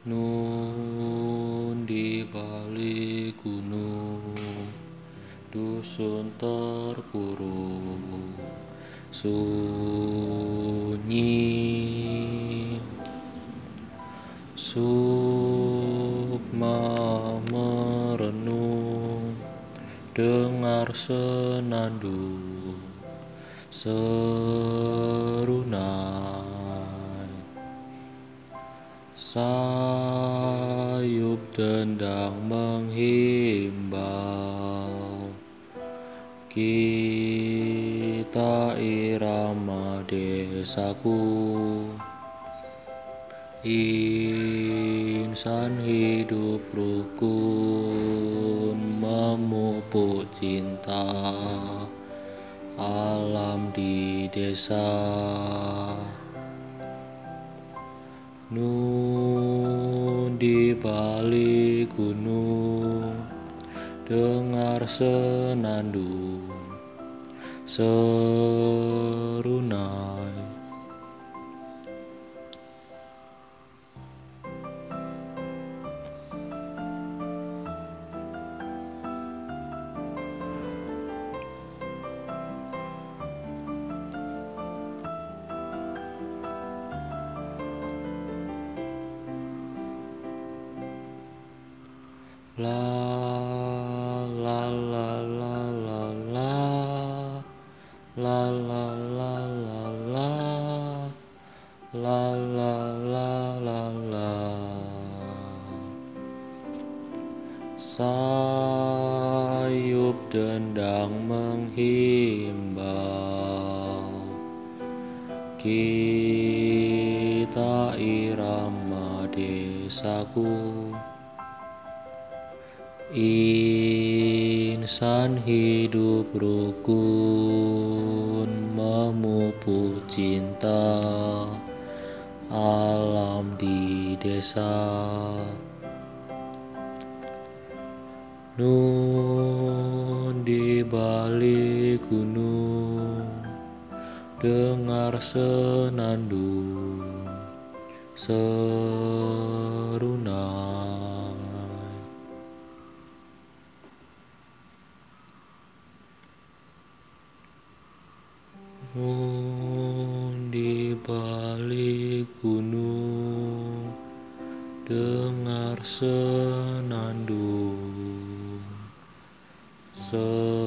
Nun di balik gunung Dusun terpuruk Sunyi. Sukma merenung Dengar senandung Serunai Sayup dendang menghimbau. Kita irama desaku. Insan hidup rukun Memupuk cinta. Alam di desa Nun di balik gunung Dengar senandung Serunai La la la la la la. La la la la la. La la la la la. Sayup dendang menghimbau. Kita irama desaku Insan hidup rukun Memupuk cinta. Alam di desa. Nun di balik gunung Dengar senandung. Serunai Nun di balik gunung Dengar senandung. Serunai